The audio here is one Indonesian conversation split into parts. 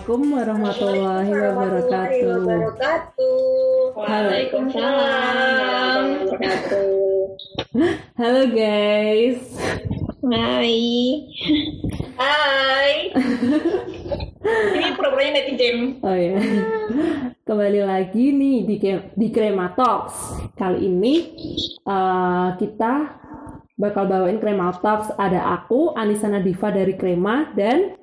Assalamualaikum warahmatullahi wabarakatuh. wabarakatuh. Waalaikumsalam Halo guys. Hai. Hai. Ini pura-puranya netizen. Oh ya. Kembali lagi nih di di Krema Talks. Kali ini eh, kita bakal bawain Krema Talks. Ada aku Anissa Nadifa dari Krema dan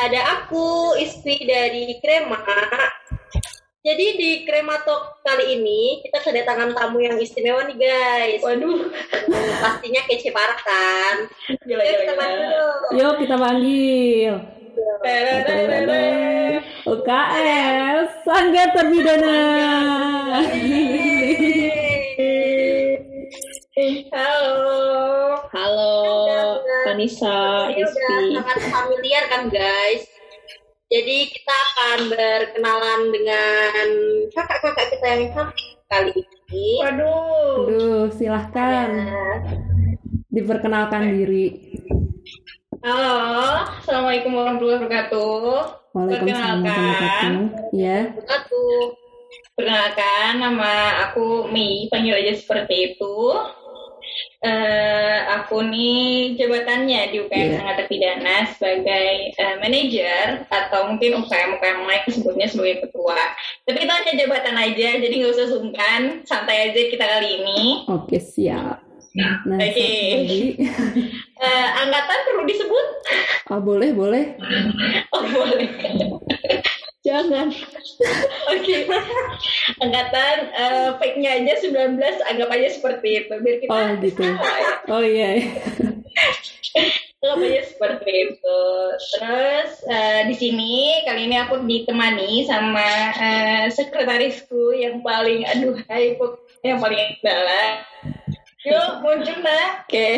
Ada aku, istri dari Krema. Jadi di Krema Talk kali ini kita kedatangan tamu yang istimewa nih guys. Waduh. Pastinya kece parah kan. Gila, Yuk kita panggil dulu. yuk kita panggil. UKS Sangga Terpidana. Halo. Halo, Vanessa, Ini udah Rizky. sangat familiar kan guys. Jadi kita akan berkenalan dengan kakak-kakak kita yang cantik kali ini. Waduh. Aduh, silahkan Nah, diperkenalkan diri. Halo, Assalamualaikum warahmatullahi wabarakatuh. Waalaikumsalam Perkenalkan. warahmatullahi wabarakatuh. Ya. Perkenalkan, nama aku Mi, panggil aja seperti itu. Eh, aku nih jabatannya di UKM Iya. sangat terpidana sebagai eh, manajer atau mungkin UKM UKM lain sebutnya sebagai ketua. Tapi itu hanya jabatan aja, jadi nggak usah sungkan, santai aja kita kali ini. Oke, siap. Nah, Oke. satu lagi. Eh, angkatan perlu disebut? Ah, boleh, boleh. Oh boleh. Jangan. Oke. Angkatan eh, fake-nya aja 19 anggap aja seperti itu biar kita Oh, gitu. ya. Oh iya. iya. Anggap aja seperti itu. Terus eh, di sini kali ini aku ditemani sama eh, sekretarisku yang paling aduh hai yang paling adalah Yuk, muncul nak. Oke.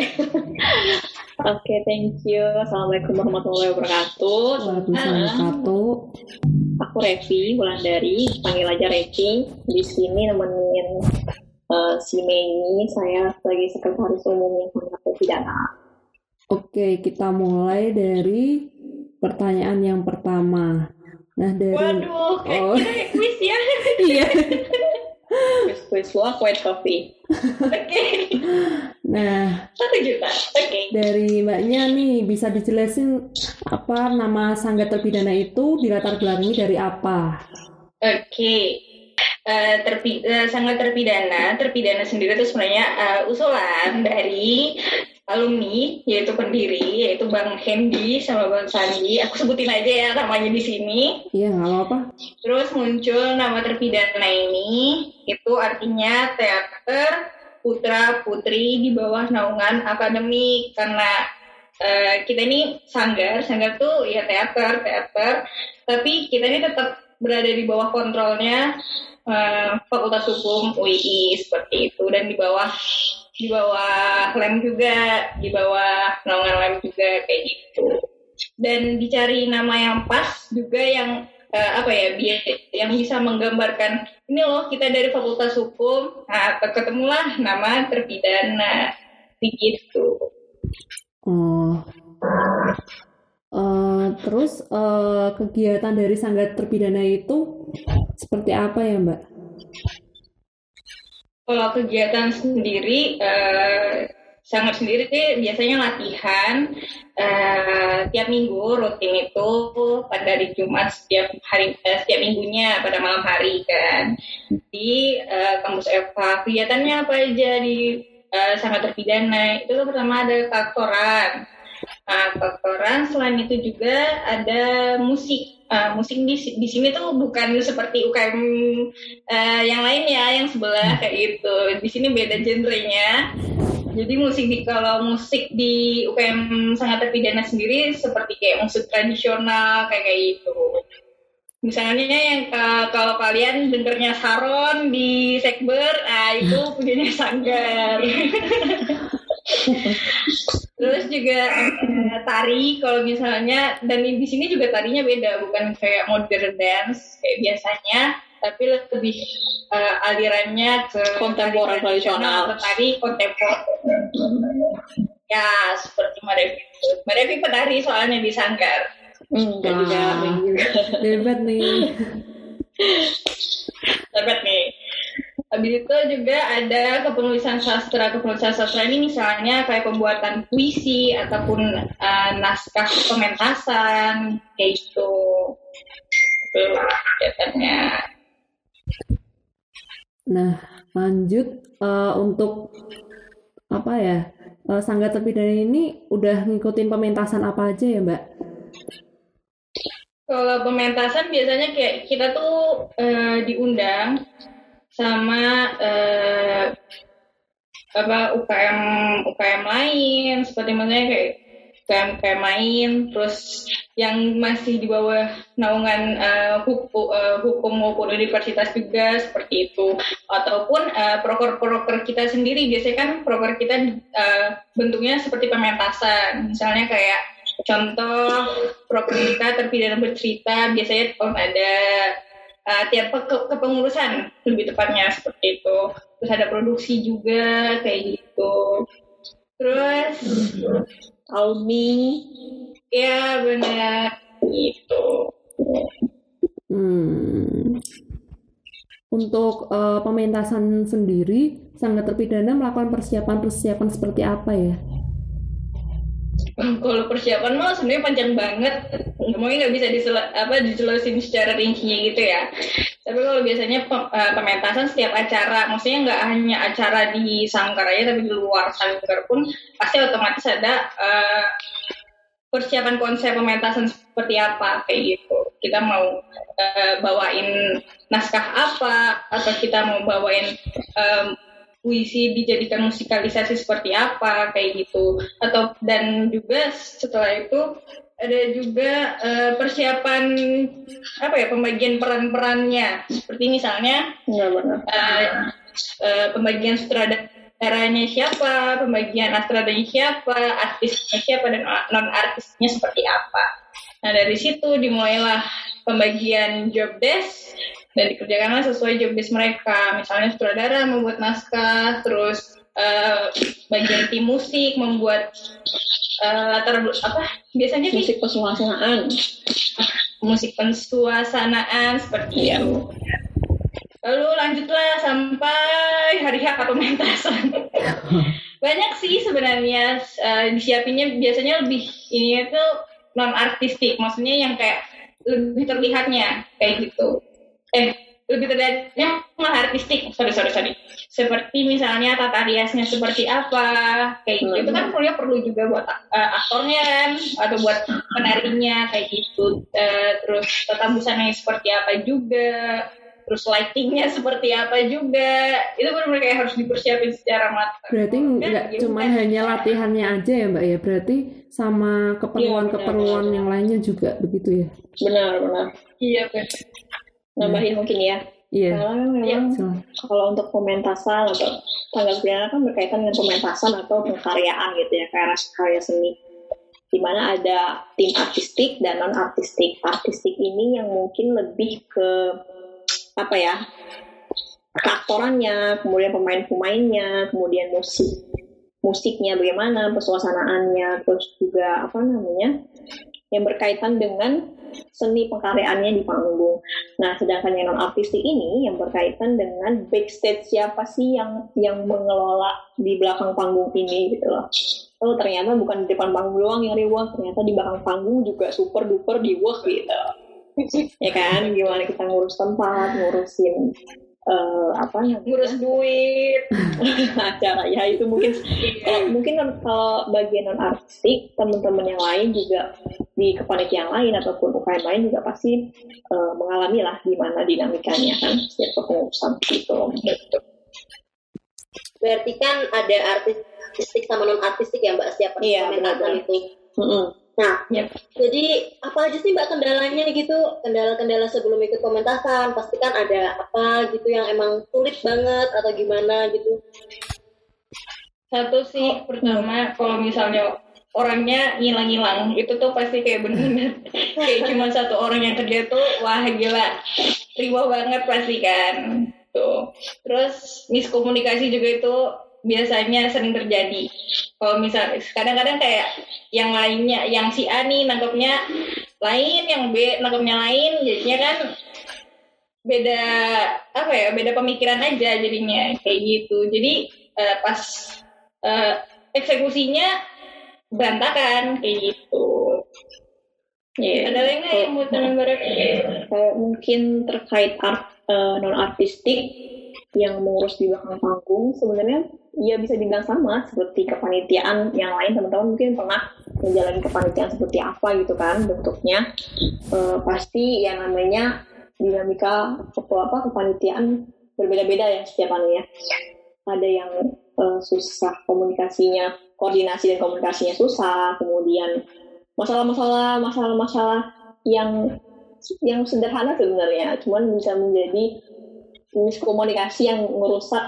Oke, thank you. Assalamualaikum warahmatullahi wabarakatuh. Waalaikumsalam wabarakatuh. Aku Revi Wulandari, panggil aja Revi. Di sini nemenin eh, si Mei, saya sebagai sekretaris umum yang sangat pidana. Oke, kita mulai dari pertanyaan yang pertama. Nah, dari Waduh, kayak Oh. kita quiz ya. Iya. lo aku white coffee. Oke, Nah, satu juta. Oke. dari Mbaknya nih bisa dijelasin apa nama sangga terpidana itu dilatar belakangi dari apa? Oke. Eh, terpi- eh, sangat terpidana, terpidana sendiri itu sebenarnya eh, usulan dari alumni yaitu pendiri yaitu Bang Hendy sama Bang Sandi. Aku sebutin aja ya namanya di sini. Iya, nggak apa-apa. Terus muncul nama terpidana ini, itu artinya teater putra putri di bawah naungan akademik karena eh, kita ini sanggar, sanggar tuh ya teater, teater, tapi kita ini tetap berada di bawah kontrolnya eh, Fakultas Hukum UII seperti itu dan di bawah di bawah lem juga, di bawah naungan lem juga kayak gitu. Dan dicari nama yang pas juga yang eh, apa ya bi- yang bisa menggambarkan ini loh kita dari Fakultas Hukum nah ketemulah nama terpidana begitu Oh. Eh, terus eh, kegiatan dari sangga terpidana itu seperti apa ya, Mbak? Kalau kegiatan sendiri eh, sangat sendiri sih biasanya latihan eh, tiap minggu rutin itu pada hari Jumat setiap hari eh, setiap minggunya pada malam hari kan. Di eh, kampus Eva kegiatannya apa aja di eh, sangat terpidana itu pertama ada kaktoran Nah, kaktoran selain itu juga ada musik. Eh, musik di, di sini tuh bukan seperti UKM eh, yang lain ya, yang sebelah kayak gitu. Di sini beda genrenya. Jadi musik di kalau musik di UKM sangat terpidana sendiri seperti kayak musik tradisional kayak kayak gitu. Misalnya yang eh, kalau kalian dengernya Saron di Sekber, ah itu punyanya Sanggar. Terus juga eh, tari kalau misalnya dan di sini juga tarinya beda, bukan kayak modern dance kayak biasanya, tapi lebih eh, alirannya ke Kontemporer tradisional. atau tari kontemporer. Ya, seperti. Mbak Devi penari soalnya di Sanggar. Enggak juga. Hebat nih. Nih. Habis itu juga ada kepenulisan sastra. Kepenulisan sastra ini misalnya kayak pembuatan puisi ataupun eh, naskah pementasan kayak gitu. Itu kegiatannya. Nah, lanjut eh, untuk apa ya? Eh, Sangga Terpidana ini udah ngikutin pementasan apa aja ya, Mbak? Kalau pementasan biasanya kayak kita tuh eh, diundang sama eh, apa UKM UKM lain. Seperti misalnya kayak UKM UKM lain terus yang masih di bawah naungan eh, hukum, hukum maupun universitas juga seperti itu. Ataupun eh, proker-proker kita sendiri. Biasanya kan proker kita eh, bentuknya seperti pementasan. Misalnya kayak contoh proker kita terpidana bercerita biasanya ada uh, tiap ke- kepengurusan lebih tepatnya seperti itu terus ada produksi juga kayak gitu terus Almi. ya benar gitu Hmm. Untuk eh, pementasan sendiri, Sangga Terpidana melakukan persiapan-persiapan seperti apa ya? Kalau persiapan mah sebenarnya panjang banget. Mungkin nggak bisa disela, apa dijelasin secara rincinya gitu ya. Tapi kalau biasanya eh, pementasan setiap acara maksudnya nggak hanya acara di sangkar aja tapi di luar sangkar pun pasti otomatis ada eh, persiapan konsep pementasan seperti apa kayak gitu. Kita mau eh, bawain naskah apa atau kita mau bawain em, puisi dijadikan musikalisasi seperti apa kayak gitu atau dan juga setelah itu ada juga eh, persiapan apa ya pembagian peran-perannya seperti misalnya benar. eh, eh, pembagian sutradaranya siapa, pembagian astradanya siapa, artisnya siapa dan non artisnya seperti apa. Nah dari situ dimulailah pembagian job desk dan dikerjakanlah sesuai job desk mereka. Misalnya sutradara membuat naskah, terus eh, bagian tim musik membuat latar bel- apa biasanya sih Musik pesuasanaan. musik pensuasanaan seperti itu. Lalu lanjutlah sampai hari H pementasan. Banyak sih sebenarnya eh, disiapinnya biasanya lebih ini itu non artistik, maksudnya yang kayak lebih terlihatnya kayak gitu. Eh lebih terlihatnya malah artistik. Sorry sorry sorry. Seperti misalnya tata riasnya seperti apa, kayak gitu. Itu kan perlu perlu juga buat eh, aktornya kan, atau buat penarinya kayak gitu. Eh, terus tata busana seperti apa juga terus lightingnya seperti apa juga itu benar-benar kayak harus dipersiapin secara matang Berarti nggak ya cuma udah. hanya latihannya aja ya, Mbak ya? Berarti sama keperluan-keperluan yang lainnya juga begitu ya? Benar, benar. iya benar Nambahin mungkin ya. Iya. Karena memang Silakan. kalau untuk pementasan atau tanggal pidana kan berkaitan dengan pementasan atau pengkaryaan gitu ya, karya karya seni. Di mana ada tim artistik dan non artistik. Artistik ini yang mungkin lebih ke apa ya? keaktorannya, kemudian pemain-pemainnya, kemudian musik musiknya bagaimana, pesuasanaannya, terus juga apa namanya? yang berkaitan dengan seni pengkaryaannya di panggung. Nah, sedangkan yang non artistik ini yang berkaitan dengan backstage siapa sih yang yang mengelola di belakang panggung ini gitu loh. Oh, ternyata bukan di depan panggung doang yang riwah, ternyata di belakang panggung juga super duper riwah gitu. ya kan, gimana kita ngurus tempat, ngurusin eh, apa namanya? ngurus duit acara ya itu mungkin kalau mungkin kan kalau bagian non artistik teman-teman yang lain juga di kepanitiaan lain ataupun UKM lain juga pasti eh, mengalami lah gimana dinamikanya kan setiap kepengurusan gitu Berarti kan ada artistik sama non artistik ya Mbak setiap Iya, pementasan benar-benar. itu. Mm-mm. Nah, Yap. jadi apa aja sih Mbak kendalanya gitu? Kendala-kendala sebelum ikut pementasan pasti kan ada apa gitu yang emang sulit banget atau gimana gitu. satu sih pertama kalau misalnya orangnya ngilang-ngilang itu tuh pasti kayak bener-bener kayak cuma satu orang yang kerja tuh wah gila riwa banget pasti kan tuh terus miskomunikasi juga itu biasanya sering terjadi kalau misal kadang-kadang kayak yang lainnya yang si A nih nangkepnya lain yang B nangkepnya lain jadinya kan beda apa ya beda pemikiran aja jadinya kayak gitu jadi uh, pas uh, eksekusinya berantakan kayak gitu ya yeah. ada lagi nggak yang buat barat kayak mungkin terkait art uh, non artistik yang mengurus di belakang panggung sebenarnya ya bisa dibilang sama seperti kepanitiaan yang lain. Teman-teman mungkin pernah menjalani kepanitiaan seperti apa gitu kan bentuknya. E, pasti yang namanya dinamika apa apa kepanitiaan berbeda-beda ya setiap anunya. Ada yang e, susah komunikasinya koordinasi dan komunikasinya susah kemudian masalah-masalah masalah-masalah yang yang sederhana sebenarnya cuman bisa menjadi miskomunikasi yang merusak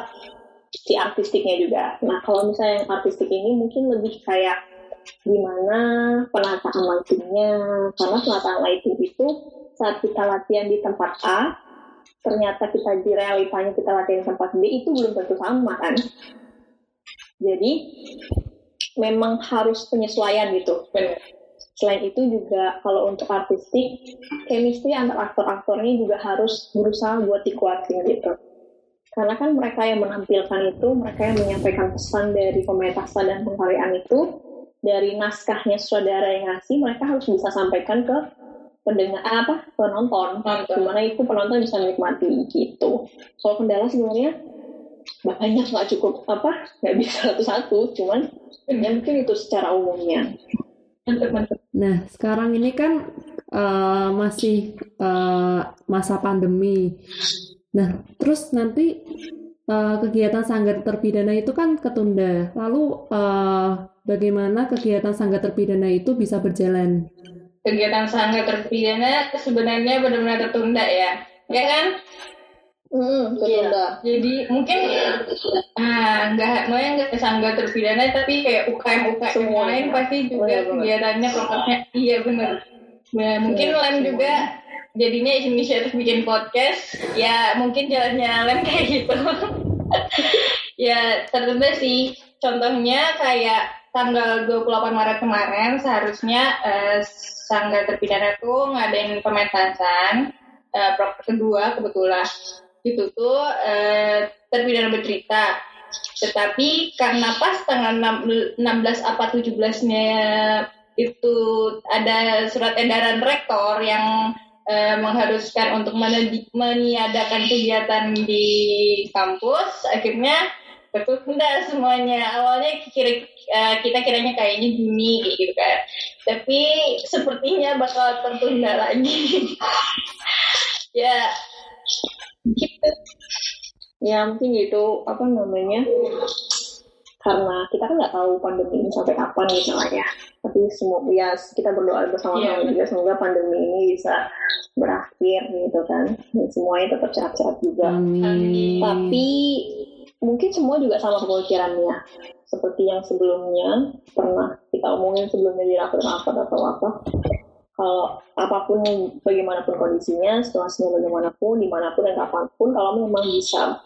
si artistiknya juga. Nah, kalau misalnya yang artistik ini mungkin lebih kayak gimana penataan lightingnya, karena penataan lighting itu saat kita latihan di tempat A, ternyata kita di realitanya kita latihan di tempat B itu belum tentu sama kan. Jadi memang harus penyesuaian gitu. Selain itu juga kalau untuk artistik, chemistry antar aktor-aktornya juga harus berusaha buat dikuatin gitu. Karena kan mereka yang menampilkan itu, mereka yang menyampaikan pesan dari pementasan dan pengkaryaan itu, dari naskahnya saudara yang ngasih, mereka harus bisa sampaikan ke pendengar apa penonton, gimana itu penonton bisa menikmati gitu. Kalau kendala sebenarnya banyak nggak cukup apa nggak bisa satu-satu, cuman ya mungkin itu secara umumnya. Nah, sekarang ini kan uh, masih uh, masa pandemi. Nah, terus nanti uh, kegiatan sanggar terpidana itu kan ketunda. Lalu uh, bagaimana kegiatan sanggar terpidana itu bisa berjalan? Kegiatan sanggar terpidana sebenarnya benar-benar tertunda ya, ya kan? Hmm, iya. Jadi mungkin ah nggak mau yang nggak sangga terpidana tapi kayak UKM UKM lain pasti juga kegiatannya prokesnya iya benar. Nah, mungkin ya, Lem juga jadinya inisiatif bikin podcast ya mungkin jalannya Lem kayak gitu. ya tertunda sih. Contohnya kayak tanggal 28 Maret kemarin seharusnya eh, sangga terpidana tuh ngadain pementasan eh, kedua kebetulan itu tuh eh, terpidana bercerita tetapi karena pas tanggal 16 apa 17-nya itu ada surat edaran rektor yang eh, mengharuskan untuk meniadakan kegiatan di kampus. Akhirnya tertunda semuanya. Awalnya kira uh, kita kiranya kayaknya Juni gitu kan. Tapi sepertinya bakal tertunda lagi. Ya gitu ya mungkin gitu apa namanya karena kita kan nggak tahu pandemi ini sampai kapan gitu tapi semua ya kita berdoa bersama-sama yeah. juga semoga pandemi ini bisa berakhir gitu kan dan semuanya tetap sehat-sehat juga Amin. tapi mungkin semua juga sama pemikirannya seperti yang sebelumnya pernah kita omongin sebelumnya di rapat-rapat atau apa kalau apa pun bagaimanapun kondisinya, situasinya bagaimanapun, di mana pun dan kapan pun, kalau memang bisa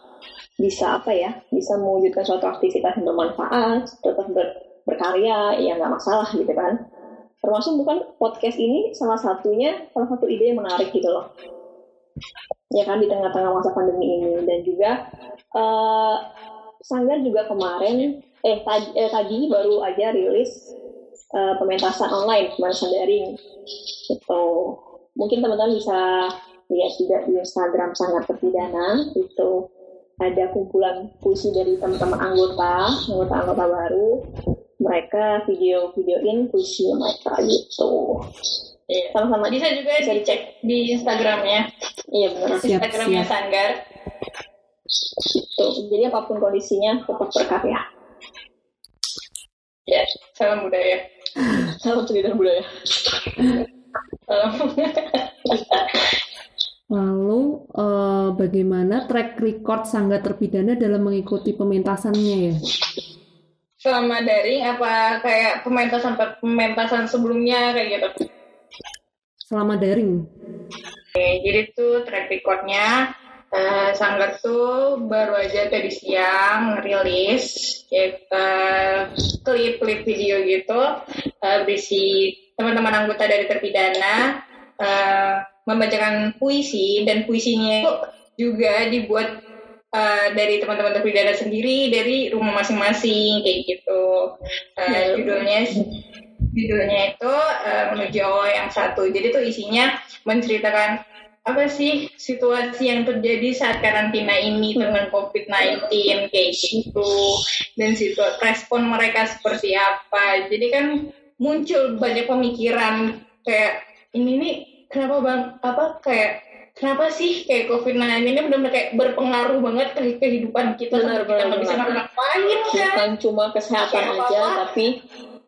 bisa apa ya, bisa mewujudkan suatu aktivitas yang bermanfaat, tetap ber, berkarya, ya nggak masalah gitu kan. Termasuk bukan podcast ini salah satunya, salah satu ide yang menarik gitu loh. Ya kan di tengah-tengah masa pandemi ini dan juga uh, Sanggar juga kemarin eh tadi, eh, tadi baru aja rilis uh, pementasan online, pementasan daring. Itu mungkin teman-teman bisa lihat juga di Instagram sangat terpidana itu ada kumpulan puisi dari teman-teman anggota, anggota-anggota baru. Mereka video-videoin puisi mereka gitu. Iya. Sama-sama bisa juga bisa dicek di Instagramnya. Iya benar. Instagramnya Sanggar. Itu. Jadi apa pun kondisinya tetap berkarya. Ya, salam budaya. Salam dan budaya. Lalu uh, bagaimana track record sangga terpidana dalam mengikuti pementasannya ya? Selama daring apa kayak pementasan pementasan sebelumnya kayak gitu? Selama daring. Oke, jadi tuh track recordnya eh, Sanggar tuh baru aja tadi siang rilis kayak eh, klip-klip video gitu eh, berisi teman-teman anggota dari terpidana eh, membacakan puisi dan puisinya itu juga dibuat eh, dari teman-teman terpidana sendiri dari rumah masing-masing kayak gitu. Ya. judulnya judulnya itu eh, menuju Allah yang satu. Jadi tuh isinya menceritakan apa sih situasi yang terjadi saat karantina ini dengan COVID-19 kayak gitu dan situ respon mereka seperti apa. Jadi kan muncul banyak pemikiran kayak ini nih kenapa bang apa kayak kenapa sih kayak COVID-19 ini benar-benar kayak berpengaruh banget ke kehidupan kita Benar, sampai kita benar, nggak bisa benar. ngapa-ngapain kan? bukan cuma kesehatan Kayak aja apa-apa. tapi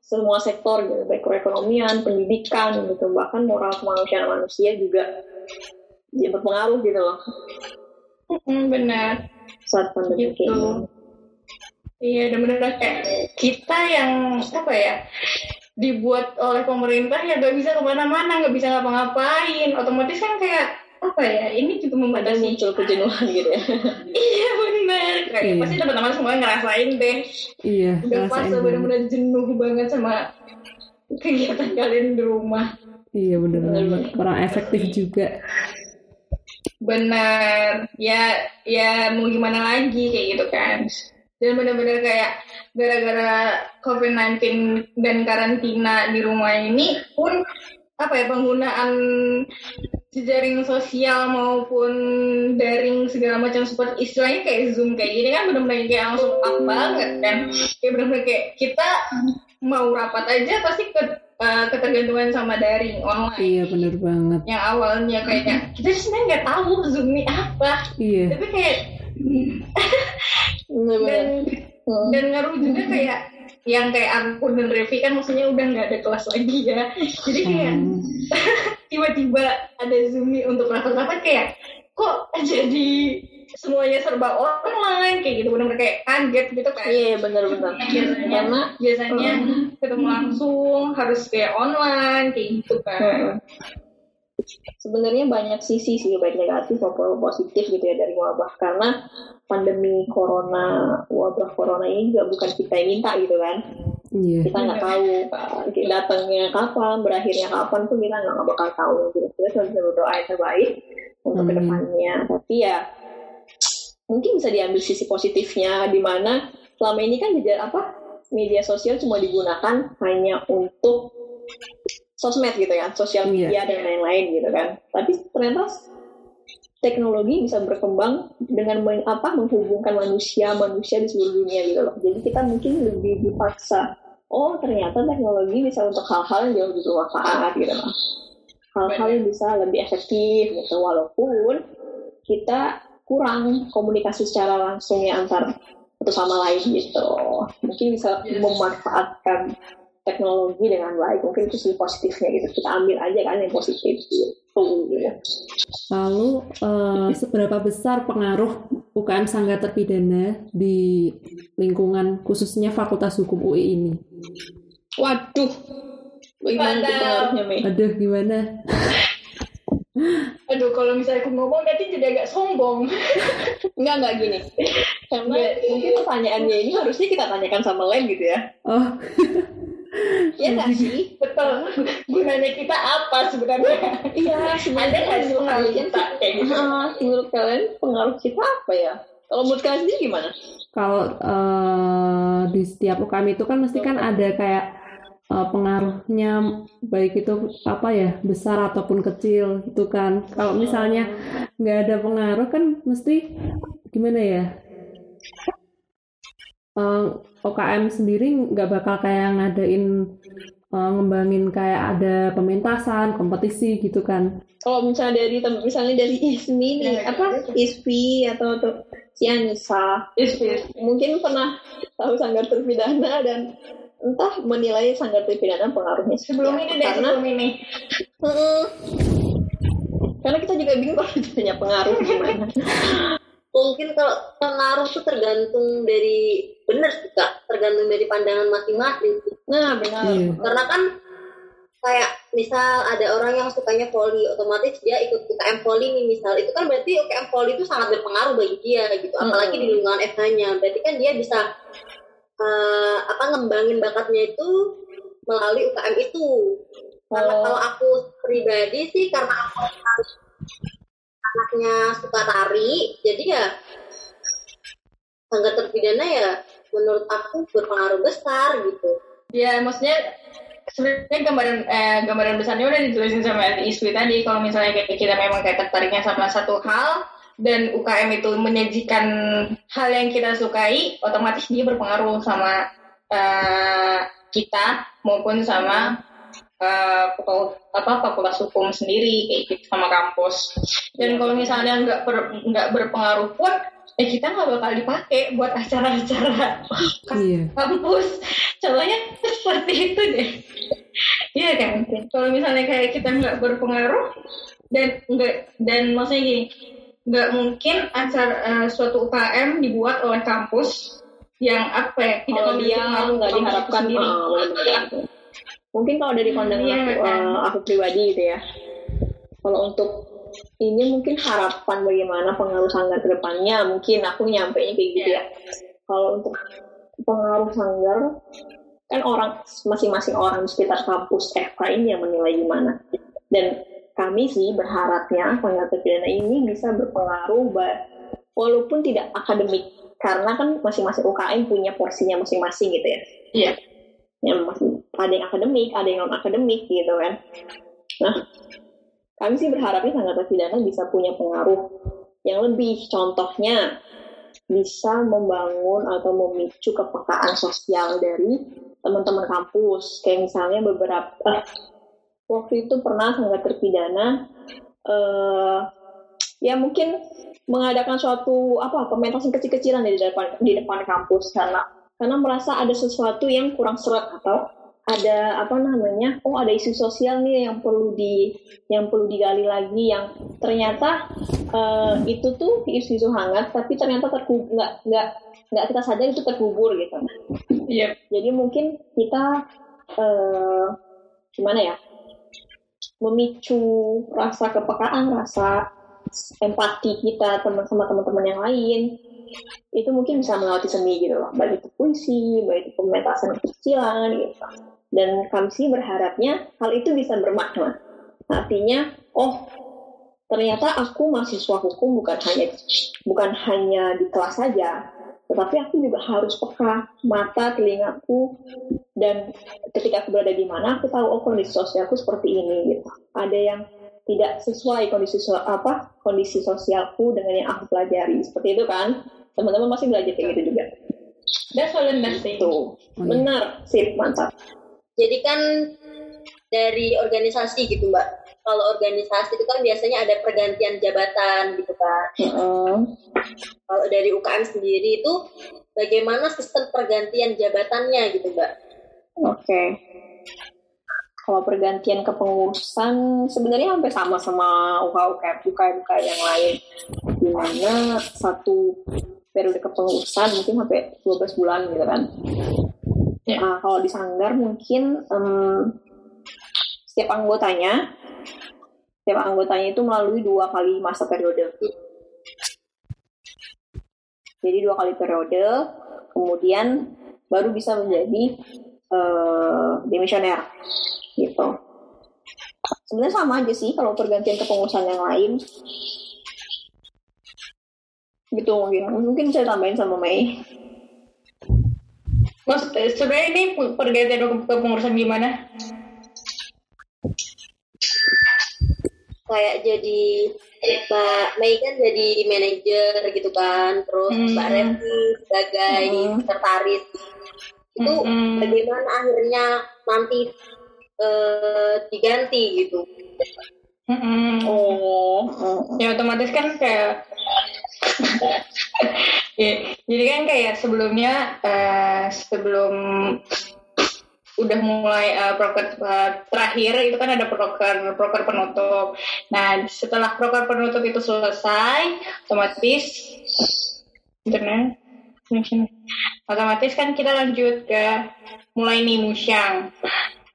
semua sektor gitu baik perekonomian pendidikan gitu bahkan moral kemanusiaan manusia juga dia berpengaruh gitu loh benar. saat pandemi Gitu. gini. Iya, dan benar kayak kita yang apa ya dibuat oleh pemerintah ya gak bisa ke mana-mana, nggak bisa ngapa-ngapain. Otomatis kan kayak apa ya? Ini juga ada membatasi. muncul kejenuhan gitu ya Iya benar. Kayak Iya. pasti teman-teman semua ngerasain deh. Iya, Udah pas benar-benar jenuh banget sama kegiatan kalian di rumah. Iya banget. Kurang efektif juga. Benar, ya ya mau gimana lagi kayak gitu kan. Dan benar-benar kayak gara-gara COVID-19 dan karantina di rumah ini pun apa ya penggunaan jejaring sosial maupun daring segala macam seperti istilahnya kayak zoom kayak gini kan benar-benar kayak langsung up banget kan. Kayak benar-benar kayak kita mau rapat aja pasti ke, eh, ketergantungan sama daring online. Iya bener banget. yang awalnya kayaknya kita sebenarnya nggak tahu zoom ini apa. Iya. tapi kayak dan dan ngaruh juga kayak yang kayak aku dan Revi kan maksudnya udah nggak ada kelas lagi ya. Jadi kayak Hmm. tiba-tiba ada zoom nih untuk rapat-rapat kayak kok jadi semuanya serba online? Kayak gitu benar-benar kayak kaget gitu kan. Iya bener-bener. Biasanya karena biasanya ketemu langsung harus kayak online kayak gitu kan. Hmm. Sebenarnya banyak sisi sih baik negatif maupun positif gitu ya dari wabah. Karena pandemi corona wabah corona ini juga bukan kita yang minta gitu kan. Iya. kita nggak tahu uh, datangnya kapan berakhirnya kapan pun kita nggak bakal tahu. Gitu. Kita cuma bisa berdoa yang terbaik untuk Amin. ke depannya. Tapi ya mungkin bisa diambil sisi positifnya di mana selama ini kan jejar apa media sosial cuma digunakan hanya untuk sosmed gitu ya sosial Iya. media dan lain-lain gitu kan tapi ternyata teknologi bisa berkembang dengan men- apa menghubungkan manusia manusia di seluruh dunia gitu loh jadi kita mungkin lebih dipaksa oh ternyata teknologi bisa untuk hal-hal yang jauh lebih bermanfaat gitu loh hal-hal yang bisa lebih efektif gitu walaupun kita kurang komunikasi secara langsung ya antar satu sama lain gitu mungkin bisa Yes. memanfaatkan teknologi dengan baik mungkin itu sih positifnya gitu kita ambil aja kan yang positif gitu Lalu eh, seberapa besar pengaruh UKM Sangga Terpidana di lingkungan khususnya Fakultas Hukum UI ini? waduh Padahal- pengaruhnya Mei? Aduh, gimana? aduh kalau misalnya aku ngomong nanti jadi agak sombong Enggak, enggak gini. Karena mungkin pertanyaannya ini harusnya kita tanyakan sama Len gitu ya. Oh, Iya nggak sih? betul gunanya kita apa sebenarnya Iya, ada sebenarnya nggak sih pengaruh kalian kita kayak gitu Ah, menurut kalian pengaruh kita apa ya? Kalau menurut kalian sendiri gimana? kalau eh, di setiap UKM itu kan mesti kan ada kayak eh, pengaruhnya baik itu apa ya besar ataupun kecil gitu kan. Kalau misalnya nggak ada pengaruh kan mesti gimana ya? Eh, UKM sendiri nggak bakal kayak ngadain eh, ngembangin kayak ada pementasan, kompetisi gitu kan. Kalau misalnya dari misalnya dari Ismi nih, Ya, apa? Ispi atau tuh si Anissa, yes. mungkin pernah tahu sanggar terpidana dan entah menilai sanggar terpidana pengaruhnya sebelum ini deh karena sebelum ini. Karena kita juga bingung kalau ditanya pengaruh gimana Mungkin kalau pengaruh tuh tergantung dari bener sih kak, tergantung dari pandangan masing-masing. nah benar. Iya. Karena kan kayak misal ada orang yang sukanya volley otomatis dia ikut UKM volley nih misal. Itu kan berarti UKM volley itu sangat berpengaruh bagi dia gitu. Apalagi di lingkungan FH-nya berarti kan dia bisa uh, apa ngembangin bakatnya itu melalui UKM itu. Karena Oh. kalau aku pribadi sih karena aku harus anaknya suka tari jadi ya sangat terpidana ya menurut aku berpengaruh besar gitu Ya, maksudnya sebenarnya gambaran eh, gambaran besarnya udah dijelasin sama Iswi tadi. Kalau misalnya kita memang kayak tertariknya sama satu hal dan UKM itu menyajikan hal yang kita sukai, otomatis dia berpengaruh sama eh, kita maupun sama fakul- apa fakultas hukum sendiri kayak gitu sama kampus. Dan kalau misalnya nggak ber- nggak berpengaruh pun, eh kita nggak bakal dipakai buat acara-acara Iya. kampus contohnya seperti itu deh iya kan kalau misalnya kayak kita nggak berpengaruh dan nggak dan maksudnya gini nggak mungkin acara eh, suatu UKM dibuat oleh kampus yang apa ya tidak memiliki pengaruh nggak diharapkan sendiri. ah. Mungkin kalau dari pandangan Iya, aku, kan. aku pribadi gitu ya kalau untuk ini mungkin harapan bagaimana pengaruh sanggar ke depannya mungkin aku nyampe kayak gitu Iya. ya kalau untuk pengaruh sanggar kan orang masing-masing orang di sekitar kampus FK ini yang menilai gimana dan kami sih berharapnya sanggar terpidana ini bisa berpengaruh walaupun tidak akademik karena kan masing-masing UKM punya porsinya masing-masing gitu ya Iya. yang masih ada yang akademik, ada yang non akademik gitu kan. Nah, kami sih berharapnya sangat terpidana bisa punya pengaruh yang lebih. Contohnya bisa membangun atau memicu kepekaan sosial dari teman-teman kampus. Kayak misalnya beberapa eh, waktu itu pernah sangat terpidana eh ya mungkin mengadakan suatu apa pementasan kecil-kecilan di depan di depan kampus karena karena merasa ada sesuatu yang kurang seret atau ada apa namanya oh ada isu sosial nih yang perlu di yang perlu digali lagi yang ternyata eh, itu tuh isu-isu hangat tapi ternyata terkubur nggak nggak nggak kita sadar itu terkubur gitu Iya. jadi mungkin kita eh, gimana ya memicu rasa kepekaan, rasa empati kita teman sama teman-teman yang lain itu mungkin bisa melalui seni gitu loh, baik itu puisi, baik itu pementasan kecilan gitu. Dan kami sih berharapnya hal itu bisa bermakna. Artinya, oh ternyata aku mahasiswa hukum bukan hanya bukan hanya di kelas saja, tetapi aku juga harus peka mata telingaku dan ketika aku berada di mana aku tahu oh kondisi sosialku seperti ini gitu. Ada yang tidak sesuai kondisi so- apa kondisi sosialku dengan yang aku pelajari. Seperti itu kan? Teman-teman masih belajar kayak gitu juga. That's all the tuh Oh, iya. benar. Sip mantap jadi kan dari organisasi gitu mbak. Kalau organisasi itu kan biasanya ada pergantian jabatan gitu kan Heeh. kalau dari UKM sendiri itu bagaimana sistem pergantian jabatannya gitu mbak? Oke. Kalau pergantian kepengurusan sebenarnya hampir sama sama UKM UKM UKM yang lain. Di mana satu periode kepengurusan mungkin sampai 12 bulan gitu kan Ya. Nah, kalau di sanggar mungkin em, setiap anggotanya setiap anggotanya itu melalui dua kali masa periode. Jadi dua kali periode kemudian baru bisa menjadi eh, demisioner gitu. Sebenarnya sama aja sih kalau pergantian kepengurusan yang lain. Gitu mungkin. Mungkin saya tambahin sama Mei Mas, sebenarnya ini pergantian kepengurusan gimana? kayak jadi Mbak Mei kan jadi manajer gitu kan terus Hmm. Mbak Revi sebagai Hmm. sekretaris itu Hmm. bagaimana akhirnya nanti eh, diganti gitu Mm-mm. oh ya otomatis kan kayak ya, jadi kan kayak sebelumnya eh, sebelum udah mulai eh, proker eh, terakhir itu kan ada proker proker penutup nah setelah proker penutup itu selesai otomatis internet otomatis kan kita lanjut ke mulai nih musyang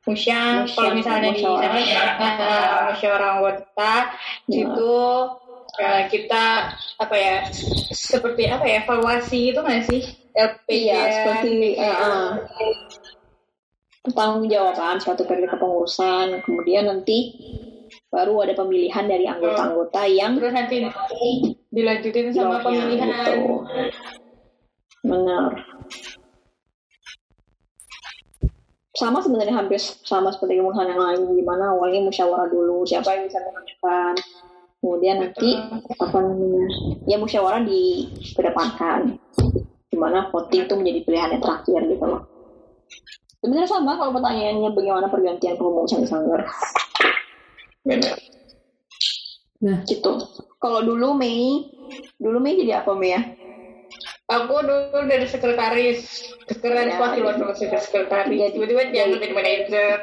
musya Musya, kalau misalnya di musyawarah. sana uh, musyawarah anggota Ya. itu uh, kita apa ya seperti apa ya evaluasi itu nggak sih LPG Iya, seperti ya. uh, uh, tanggung jawaban suatu periode kepengurusan, kemudian nanti baru ada pemilihan dari anggota-anggota yang terus nanti dilanjutin sama Bawahnya, pemilihan gitu. Benar. Sama sebenarnya hampir sama seperti kemudian yang lain, gimana awalnya musyawarah dulu, siapa yang bisa mengajukan, kemudian nanti apa namanya, ya musyawarah dikedepankan, gimana voting itu menjadi pilihan yang terakhir gitu loh. Sebenarnya sama kalau pertanyaannya bagaimana pergantian pengurusan di Sanggar, Nah, gitu. Kalau dulu Mei, dulu Mei jadi apa Mei ya? aku dulu dari sekretaris sekretaris Ya, wakil wakil sekretaris Jadi- tiba-tiba dia jadi- jadi manajer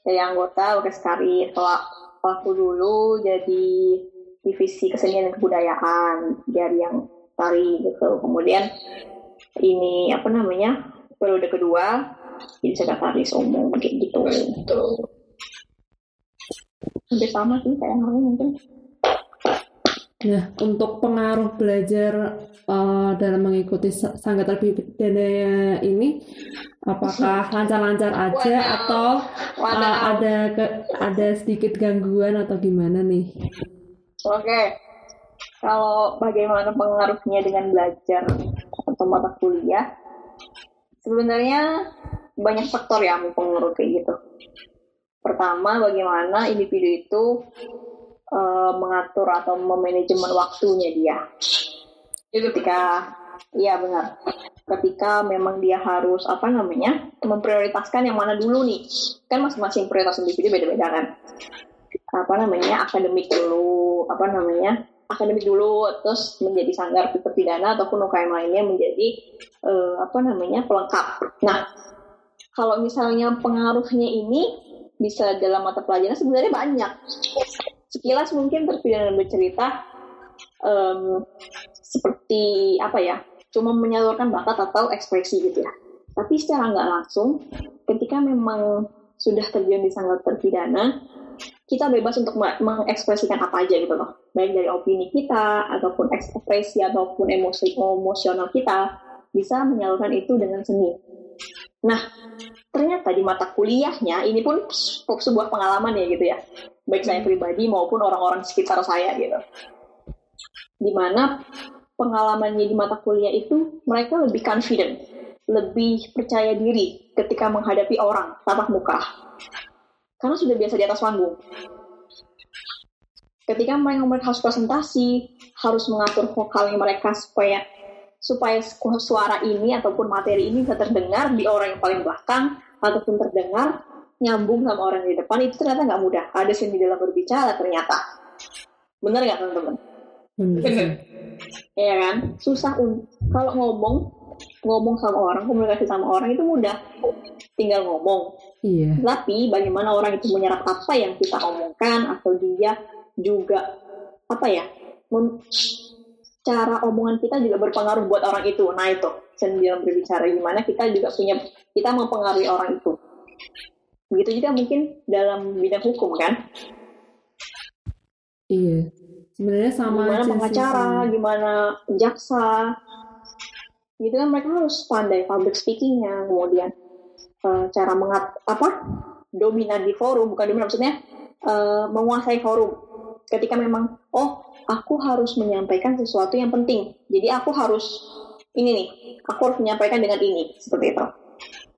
dari anggota Wakil Sekari. Kalau aku dulu jadi divisi kesenian dan kebudayaan dari yang tari gitu. Kemudian ini apa namanya periode kedua jadi sekretaris umum kayak gitu. tuh Hampir sama sih kayak yang mungkin. Nah, untuk pengaruh belajar eh, dalam mengikuti sa- sangga terpidana ini, apakah lancar-lancar aja atau eh, Wadaw. ada ke- ada sedikit gangguan atau gimana nih? Oke. Kalau bagaimana pengaruhnya dengan belajar atau mata kuliah, sebenarnya banyak faktor yang mempengaruhi kayak gitu. Pertama, bagaimana individu itu eh, mengatur atau memanajemen waktunya dia. itu Ketika, iya benar. Ketika memang dia harus apa namanya memprioritaskan yang mana dulu nih, kan masing-masing prioritas individu beda-beda kan apa namanya akademik dulu apa namanya akademik dulu terus menjadi sanggar terpidana ataupun UKM lainnya menjadi eh, apa namanya pelengkap. Nah kalau misalnya pengaruhnya ini bisa dalam mata pelajaran sebenarnya banyak. Sekilas mungkin terpidana bercerita em, seperti apa ya cuma menyalurkan bakat atau ekspresi gitu ya. Tapi secara nggak langsung ketika memang sudah terjun di sanggar terpidana kita bebas untuk me- mengekspresikan apa aja gitu loh. Baik dari opini kita ataupun ekspresi ataupun emosi emosional kita bisa menyalurkan itu dengan seni. Nah ternyata di mata kuliahnya ini pun se- sebuah pengalaman ya gitu ya. Baik saya pribadi maupun orang-orang sekitar saya gitu. Di mana pengalamannya di mata kuliah itu mereka lebih confident lebih percaya diri ketika menghadapi orang tatap muka karena sudah biasa di atas panggung. Ketika mereka harus presentasi, harus mengatur vokalnya mereka supaya supaya su- suara ini ataupun materi ini bisa terdengar di orang yang paling belakang ataupun terdengar nyambung sama orang di depan itu ternyata nggak mudah. Ada seni dalam berbicara ternyata. Bener nggak teman-teman? Bener sih. Iya kan? Susah un- kalau ngomong ngomong sama orang, komunikasi sama orang itu mudah. Tinggal ngomong. Iya. Tapi bagaimana orang itu menyerap apa yang kita omongkan atau dia juga apa ya cara omongan kita juga berpengaruh buat orang itu. Nah itu dalam berbicara gimana kita juga punya kita mempengaruhi orang itu. Begitu juga mungkin dalam bidang hukum kan, Iya. Sebenarnya sama gimana pengacara, sama. gimana jaksa, gitu kan mereka harus pandai public speakingnya, kemudian eh, cara mengat apa dominan di forum, bukan dominan maksudnya eh, menguasai forum. Ketika memang oh aku harus menyampaikan sesuatu yang penting, jadi aku harus ini nih, aku harus menyampaikan dengan ini seperti itu.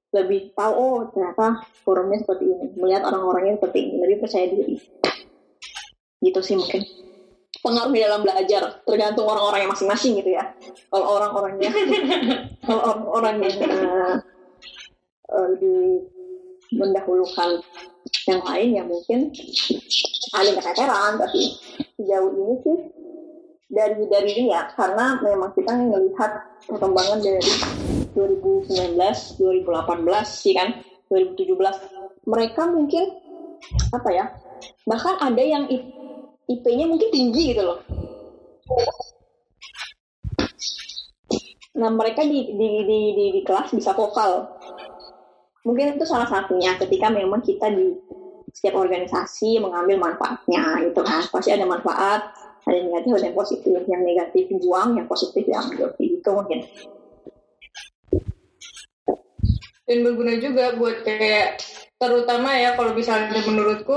Lebih tahu oh ternyata forumnya seperti ini, melihat orang-orangnya seperti ini, lebih percaya diri. Gitu sih mungkin pengaruh di dalam belajar tergantung orang-orangnya masing-masing gitu ya. Kalau orang-orangnya. Kalau orang-orang yang eh, eh, lebih mendahulukan yang lain ya mungkin ada yang keteteran tapi sejauh ini sih dari dari ini ya karena memang kita melihat perkembangan dari 2019 2018 sih kan 2017 mereka mungkin apa ya bahkan ada yang IP-nya mungkin tinggi gitu loh. Nah mereka di di di di, di kelas bisa vokal. Mungkin itu salah satunya ketika memang kita di setiap organisasi mengambil manfaatnya itu kan. Pasti ada manfaat ada yang negatif ada yang positif. Yang negatif dibuang yang positif diambil itu mungkin. Dan berguna juga buat kayak terutama ya kalau misalnya menurutku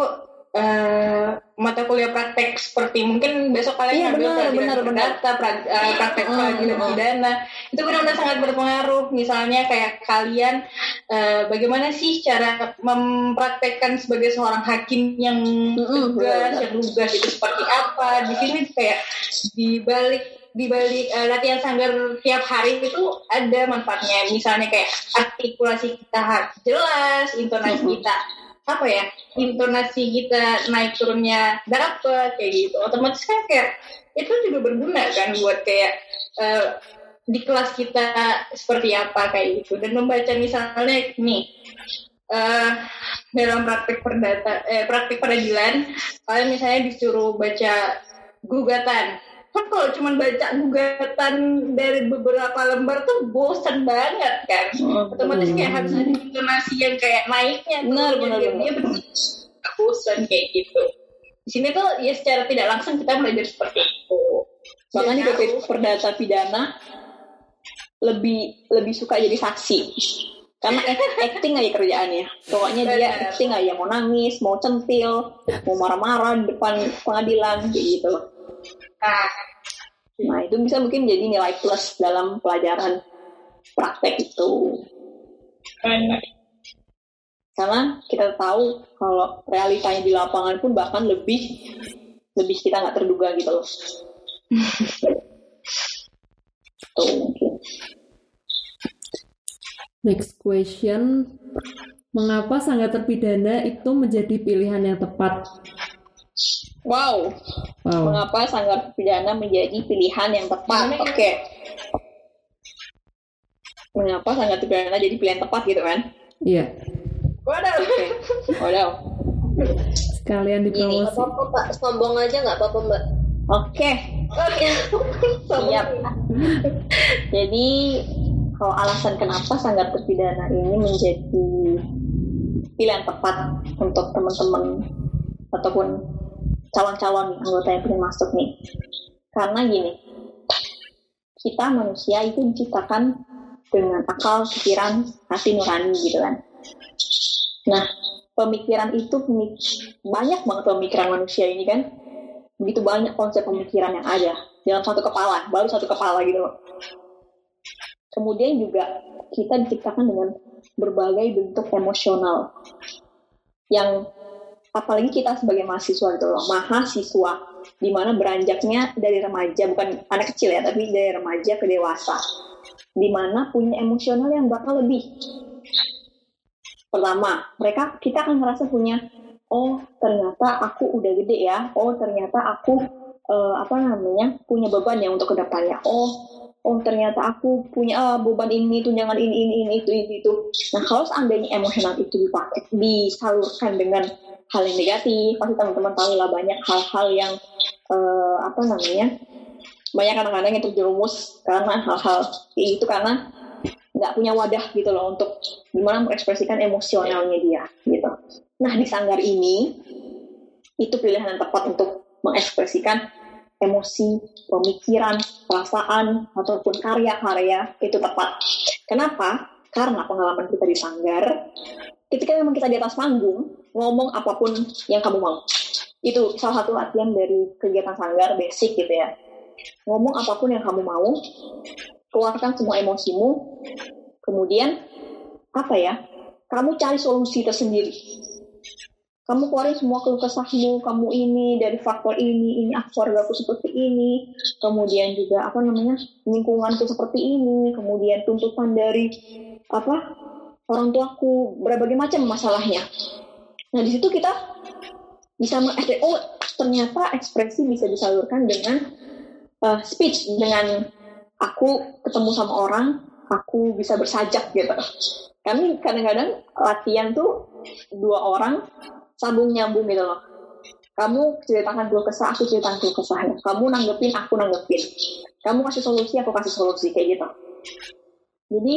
eh, mata kuliah praktek seperti mungkin besok kalian Iya, ngambil benar, benar, benar. perdata, pra- eh, praktek Mm, peradilan mm. pidana itu benar-benar sangat berpengaruh. Misalnya kayak kalian eh, bagaimana sih cara mempraktekkan sebagai seorang hakim yang tegas, benar, yang lugas itu seperti apa? Di sini kayak di balik di balik eh, latihan sanggar tiap hari itu ada manfaatnya. Misalnya kayak artikulasi kita harus jelas, intonasi kita apa ya intonasi kita naik turunnya dapet kayak gitu. Otomatis kan kayak itu juga berguna kan buat kayak eh, di kelas kita seperti apa kayak gitu. Dan membaca misalnya nih eh, dalam praktik perdata eh, praktik peradilan kalian misalnya disuruh baca gugatan kan kalau cuma baca gugatan dari beberapa lembar tuh bosan banget kan? Otomatis kayak harus ada intonasi yang kayak naiknya Benar, benar, dia benar. bosan kayak gitu. Di sini tuh ya secara tidak langsung kita belajar seperti itu. Bahkan di Dan PP perdata pidana lebih lebih suka jadi saksi. Karena act- acting aja kerjaannya. Pokoknya dia acting aja. Mau nangis mau centil mau marah-marah di depan pengadilan kayak gitu nah, itu bisa mungkin jadi nilai plus dalam pelajaran praktek itu karena kita tahu kalau realitanya di lapangan pun bahkan lebih lebih kita nggak terduga gitu loh tuh mungkin Next question. Mengapa sanggar terpidana itu menjadi pilihan yang tepat? Wow. Wow. mengapa sanggar pidana menjadi pilihan yang tepat? Oke. Mengapa sanggar pidana jadi pilihan tepat gitu kan? Iya. waduh. Oke. Waduh. Sekalian dipromosi. apa-apa Pak, sombong aja nggak apa-apa Mbak. oke. Oke. siap. Jadi kalau alasan kenapa sanggar terpidana ini menjadi pilihan tepat untuk teman-teman ataupun calon-calon anggota yang ingin masuk nih. Karena gini kita manusia itu diciptakan dengan akal, pikiran, hati nurani gitu kan. Nah pemikiran itu banyak banget pemikiran manusia ini kan. Begitu banyak konsep pemikiran yang ada dalam satu kepala, baru satu kepala gitu loh. Kemudian juga kita diciptakan dengan berbagai bentuk emosional yang apalagi kita sebagai mahasiswa gitu loh, mahasiswa di mana beranjaknya dari remaja bukan anak kecil ya, tapi dari remaja ke dewasa, di mana punya emosional yang bakal lebih. Pertama, mereka kita akan merasa punya oh ternyata aku udah gede ya, oh ternyata aku eh, apa namanya punya beban ya untuk ke depannya. Oh, oh ternyata aku punya ah, beban ini, tunjangan ini, ini, ini, itu, ini, itu. Nah kalau seandainya emosional itu dipakai, disalurkan dengan hal yang negatif, pasti teman-teman tahu lah banyak hal-hal yang eh, apa namanya banyak kadang-kadang yang terjerumus karena hal-hal itu karena nggak punya wadah gitu loh untuk gimana mengekspresikan emosionalnya dia gitu. Nah di sanggar ini itu pilihan yang tepat untuk mengekspresikan emosi, pemikiran, perasaan ataupun karya-karya itu tepat. Kenapa? Karena pengalaman kita di sanggar, ketika memang kita di atas panggung ngomong apa pun yang kamu mau. Itu salah satu latihan dari kegiatan sanggar basic gitu ya. Ngomong apa pun yang kamu mau, keluarkan semua emosimu, kemudian apa ya? Kamu cari solusi tersendiri. Kamu keluarin semua keluh kesahmu, kamu ini dari faktor ini, ini aku keluargaku seperti ini, kemudian juga apa namanya lingkunganku seperti ini, kemudian tuntutan dari apa orang tuaku berbagai macam masalahnya. Nah di situ kita bisa mengekspres, oh ternyata ekspresi bisa disalurkan dengan uh, speech dengan aku ketemu sama orang, aku bisa bersajak gitu. Kami kadang-kadang latihan tuh dua orang sambung nyambung gitu loh. Kamu ceritakan keluh kesah, aku ceritakan keluh kesahnya. Kamu nanggepin, aku nanggepin. Kamu kasih solusi, aku kasih solusi kayak gitu. Jadi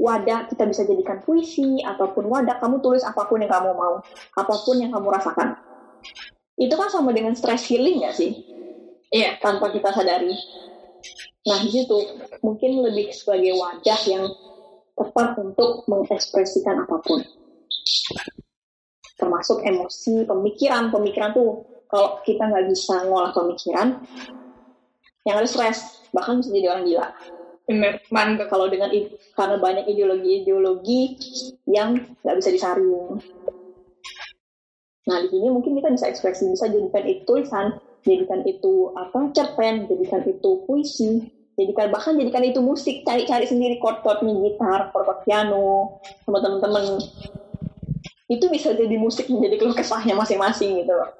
wadah kita bisa jadikan puisi ataupun wadah kamu tulis apa pun yang kamu mau apa pun yang kamu rasakan itu kan sama dengan stress healing nggak sih Iya. tanpa kita sadari nah di situ mungkin lebih sebagai wadah yang tepat untuk mengekspresikan apa pun termasuk emosi pemikiran pemikiran tuh kalau kita nggak bisa ngolah pemikiran yang ada stres bahkan bisa jadi orang gila Bener, mantap. kalau dengan karena banyak ideologi-ideologi yang nggak bisa disaring. Nah di sini mungkin kita bisa ekspresi, bisa jadikan itu tulisan, jadikan itu apa cerpen, jadikan itu puisi, jadikan bahkan jadikan itu musik, cari-cari sendiri chord-chordnya gitar, chord piano, sama teman-teman. Itu bisa jadi musik menjadi keluh kesahnya masing-masing gitu loh.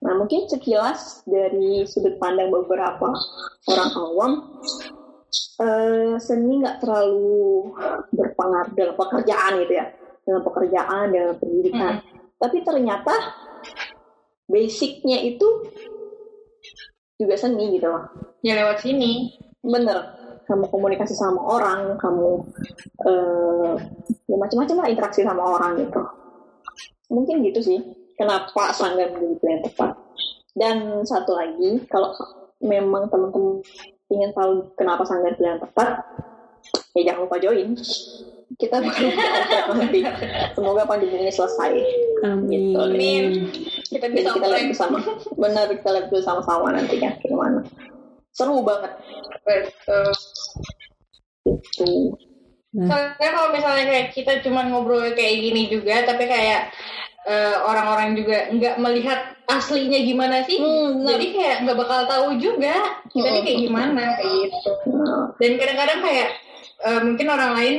Nah mungkin sekilas dari sudut pandang beberapa orang awam eh, seni nggak terlalu berpengaruh dalam pekerjaan gitu ya. Dalam pekerjaan dalam pendidikan. Tapi ternyata basicnya itu juga seni gitu loh. Ya lewat sini. bener kamu komunikasi sama orang kamu eh ya macam-macam lah interaksi sama orang gitu. Mungkin gitu sih. Kenapa sanggar menjadi pilihan tepat? Dan satu lagi kalau memang teman-teman ingin tahu kenapa sanggar pilihan tepat ya jangan lupa join. Kita nanti. Semoga pandemi ini selesai. Amin. Gitu. Amin. Kita bisa kita lihat bersama. Benar kita lihat bersama-sama nanti kan gimana seru banget. Betul. gitu. Nah, Soalnya kalau misalnya kayak kita cuma ngobrol kayak gini juga, tapi kayak eh, orang-orang juga nggak melihat aslinya gimana sih, Hmm, jadi kayak nggak bakal tahu juga kita nih kayak gimana kayak gitu. Nah, Dan kadang-kadang kayak eh, mungkin orang lain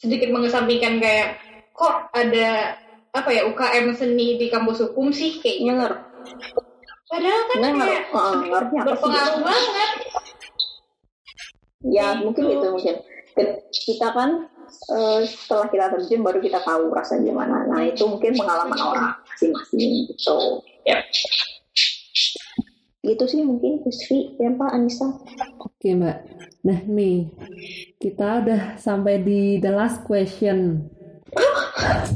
sedikit mengesampingkan kayak kok ada apa ya UKM seni di kampus hukum sih? Kayak gitu. Padahal kan bener kayak uh, ngerti apa sih berpengaruh banget. ya Gitu. mungkin itu mungkin kita kan eh, setelah kita terjun baru kita tahu rasanya gimana nah itu mungkin pengalaman orang masing-masing gitu Yap. gitu sih mungkin Rizky ya Pak Anissa Oke Mbak. Nah nih, kita udah sampai di the last question.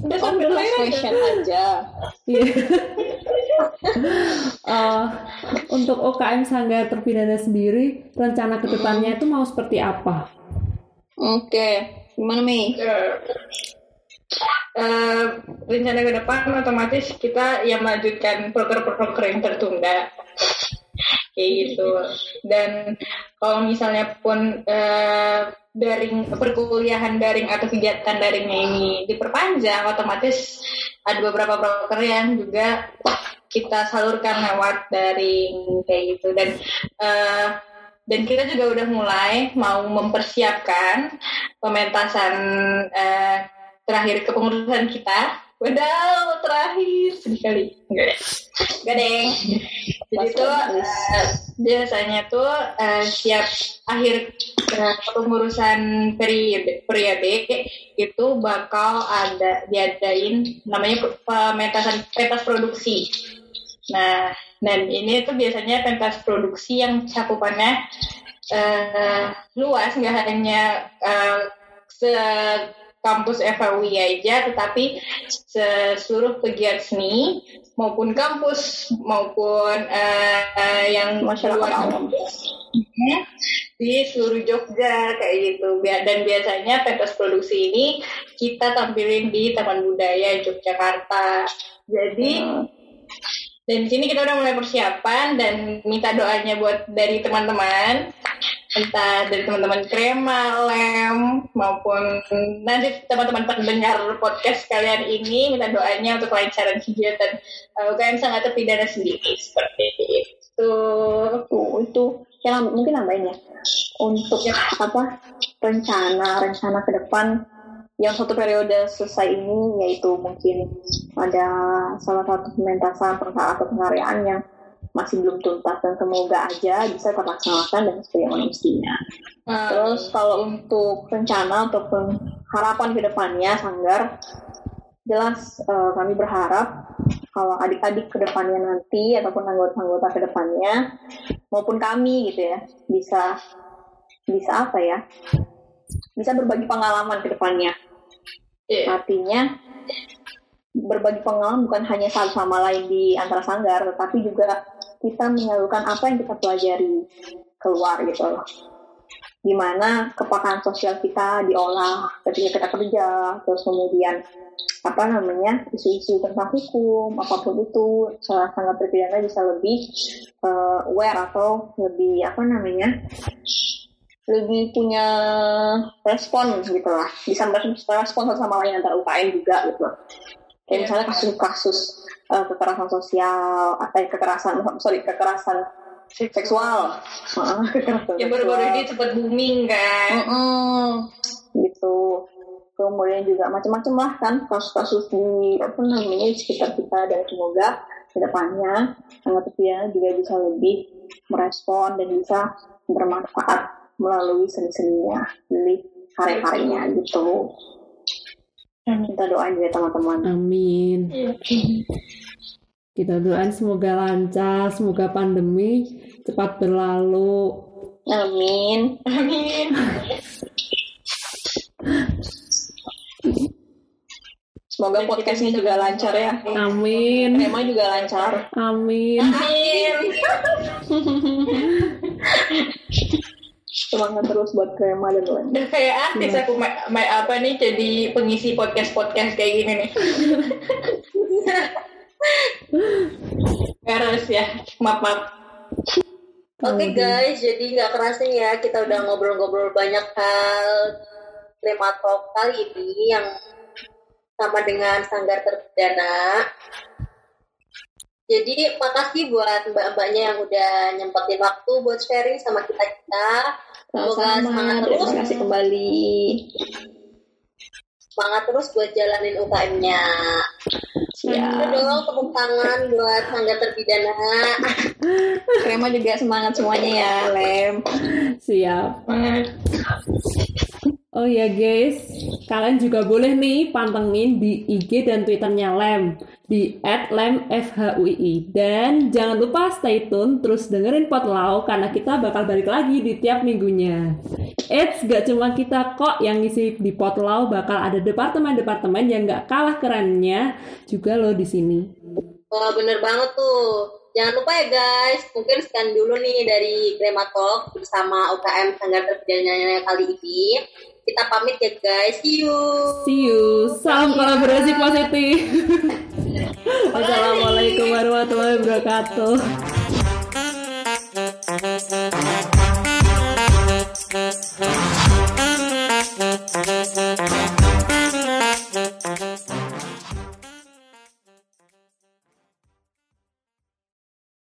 Udah oh sampai last question aja. Eh, untuk OKM Sanggar Terpidana sendiri, rencana ke depannya itu mau seperti apa? oke gimana Mei Eh, eh, rencana ke depan otomatis kita yang melanjutkan proker-proker yang tertunda. Kayak gitu. Dan kalau misalnya pun eh, daring perkuliahan daring atau kegiatan daringnya ini diperpanjang otomatis ada beberapa proker yang juga kita salurkan lewat daring kayak gitu dan eh, dan kita juga udah mulai mau mempersiapkan pementasan eh, terakhir kepengurusan kita. Wadaw, terakhir sedih kali. Enggak deh. Enggak. Jadi tuh eh, biasanya tuh eh, siap akhir eh, kepengurusan periode periode itu bakal ada diadain namanya pementasan pentas produksi. Nah, dan ini tuh biasanya pentas produksi yang cakupannya eh, luas, nggak hanya eh, se kampus FAUI aja, tetapi se- seluruh pegiat seni maupun kampus maupun eh, eh, yang Masyarakat awam. kampus. Mhm. di seluruh Jogja kayak gitu dan biasanya pentas produksi ini kita tampilin di Taman Budaya Yogyakarta jadi dan di sini kita udah mulai persiapan dan minta doanya buat dari teman-teman entah dari teman-teman Krema, Lem maupun nanti teman-teman pendengar podcast kalian ini minta doanya untuk kelancaran kegiatan uh, UKM sangat terpidana sendiri. Seperti itu. Tuh, itu ya nam- mungkin nambahin ya. Untuk apa rencana rencana ke depan yang satu periode selesai ini yaitu mungkin ada salah satu pementasan atau penghargaan yang masih belum tuntas dan semoga aja bisa terlaksanakan dengan sebagaimana mestinya. Uh, Terus kalau untuk rencana ataupun harapan ke depannya Sanggar, jelas eh, kami berharap kalau adik-adik ke depannya nanti ataupun anggota-anggota ke depannya maupun kami gitu ya bisa bisa apa ya bisa berbagi pengalaman ke depannya. Iya. Artinya berbagi pengalaman bukan hanya satu sama lain di antara sanggar, tetapi juga kita menyalurkan apa yang kita pelajari keluar gitu loh. Di mana kepekaan sosial kita diolah ketika kita kerja, terus kemudian apa namanya isu-isu tentang hukum apa pun itu salah sangat terpidana bisa lebih eh, aware atau lebih apa namanya lebih punya respon gitu lah bisa merespon satu sama lain antara UKM juga gitu. Kayak misalnya kasus-kasus eh, kekerasan sosial atau kekerasan sorry kekerasan seksual. Kekerasan yang baru-baru ini sempat booming kan? Mm-mm. gitu. Kemudian juga macam-macam lah kan? Kasus-kasus di apa namanya di sekitar kita dan semoga ke depannya sangat terpidana juga bisa lebih merespon dan bisa bermanfaat melalui seni-seninya dari karya-karyanya gitu kita doain ya teman-teman Amin. Iya. Kita doain semoga lancar, semoga pandemi cepat berlalu. amin amin semoga podcastnya juga lancar ya Amin. tema juga lancar Amin. amin semangat terus buat krema dan lain udah kayak artis aku ma- ma- apa nih jadi pengisi podcast podcast kayak gini nih. Harus ya maaf maaf. Oke guys, jadi nggak kerasa ya kita udah ngobrol-ngobrol banyak hal. Tema talk kali ini yang sama dengan sanggar terpidana. Jadi makasih buat mbak-mbaknya yang udah nyempetin waktu buat sharing sama kita-kita. Semoga semangat sama-sama terus, terima kasih kembali semangat terus buat jalanin UKM-nya. siap Itu dong tepuk tangan buat sanggar terpidana. Krema juga semangat semuanya ya, Lem. Siap. Oh ya guys, kalian juga boleh nih pantengin di IG dan Twitternya Lem di @lemfhui dan jangan lupa stay tune terus dengerin Potlau karena kita bakal balik lagi di tiap minggunya. Eits, gak cuma kita kok yang ngisi di Potlau, bakal ada departemen-departemen yang gak kalah kerennya juga loh di sini. Wah bener banget tuh. Jangan lupa ya guys, mungkin sekian dulu nih dari Grema Talk bersama UKM Sanggar Terpidana kali ini kita pamit ya guys. See you. See you. Salam kolaborasi positif. Assalamualaikum warahmatullahi wabarakatuh.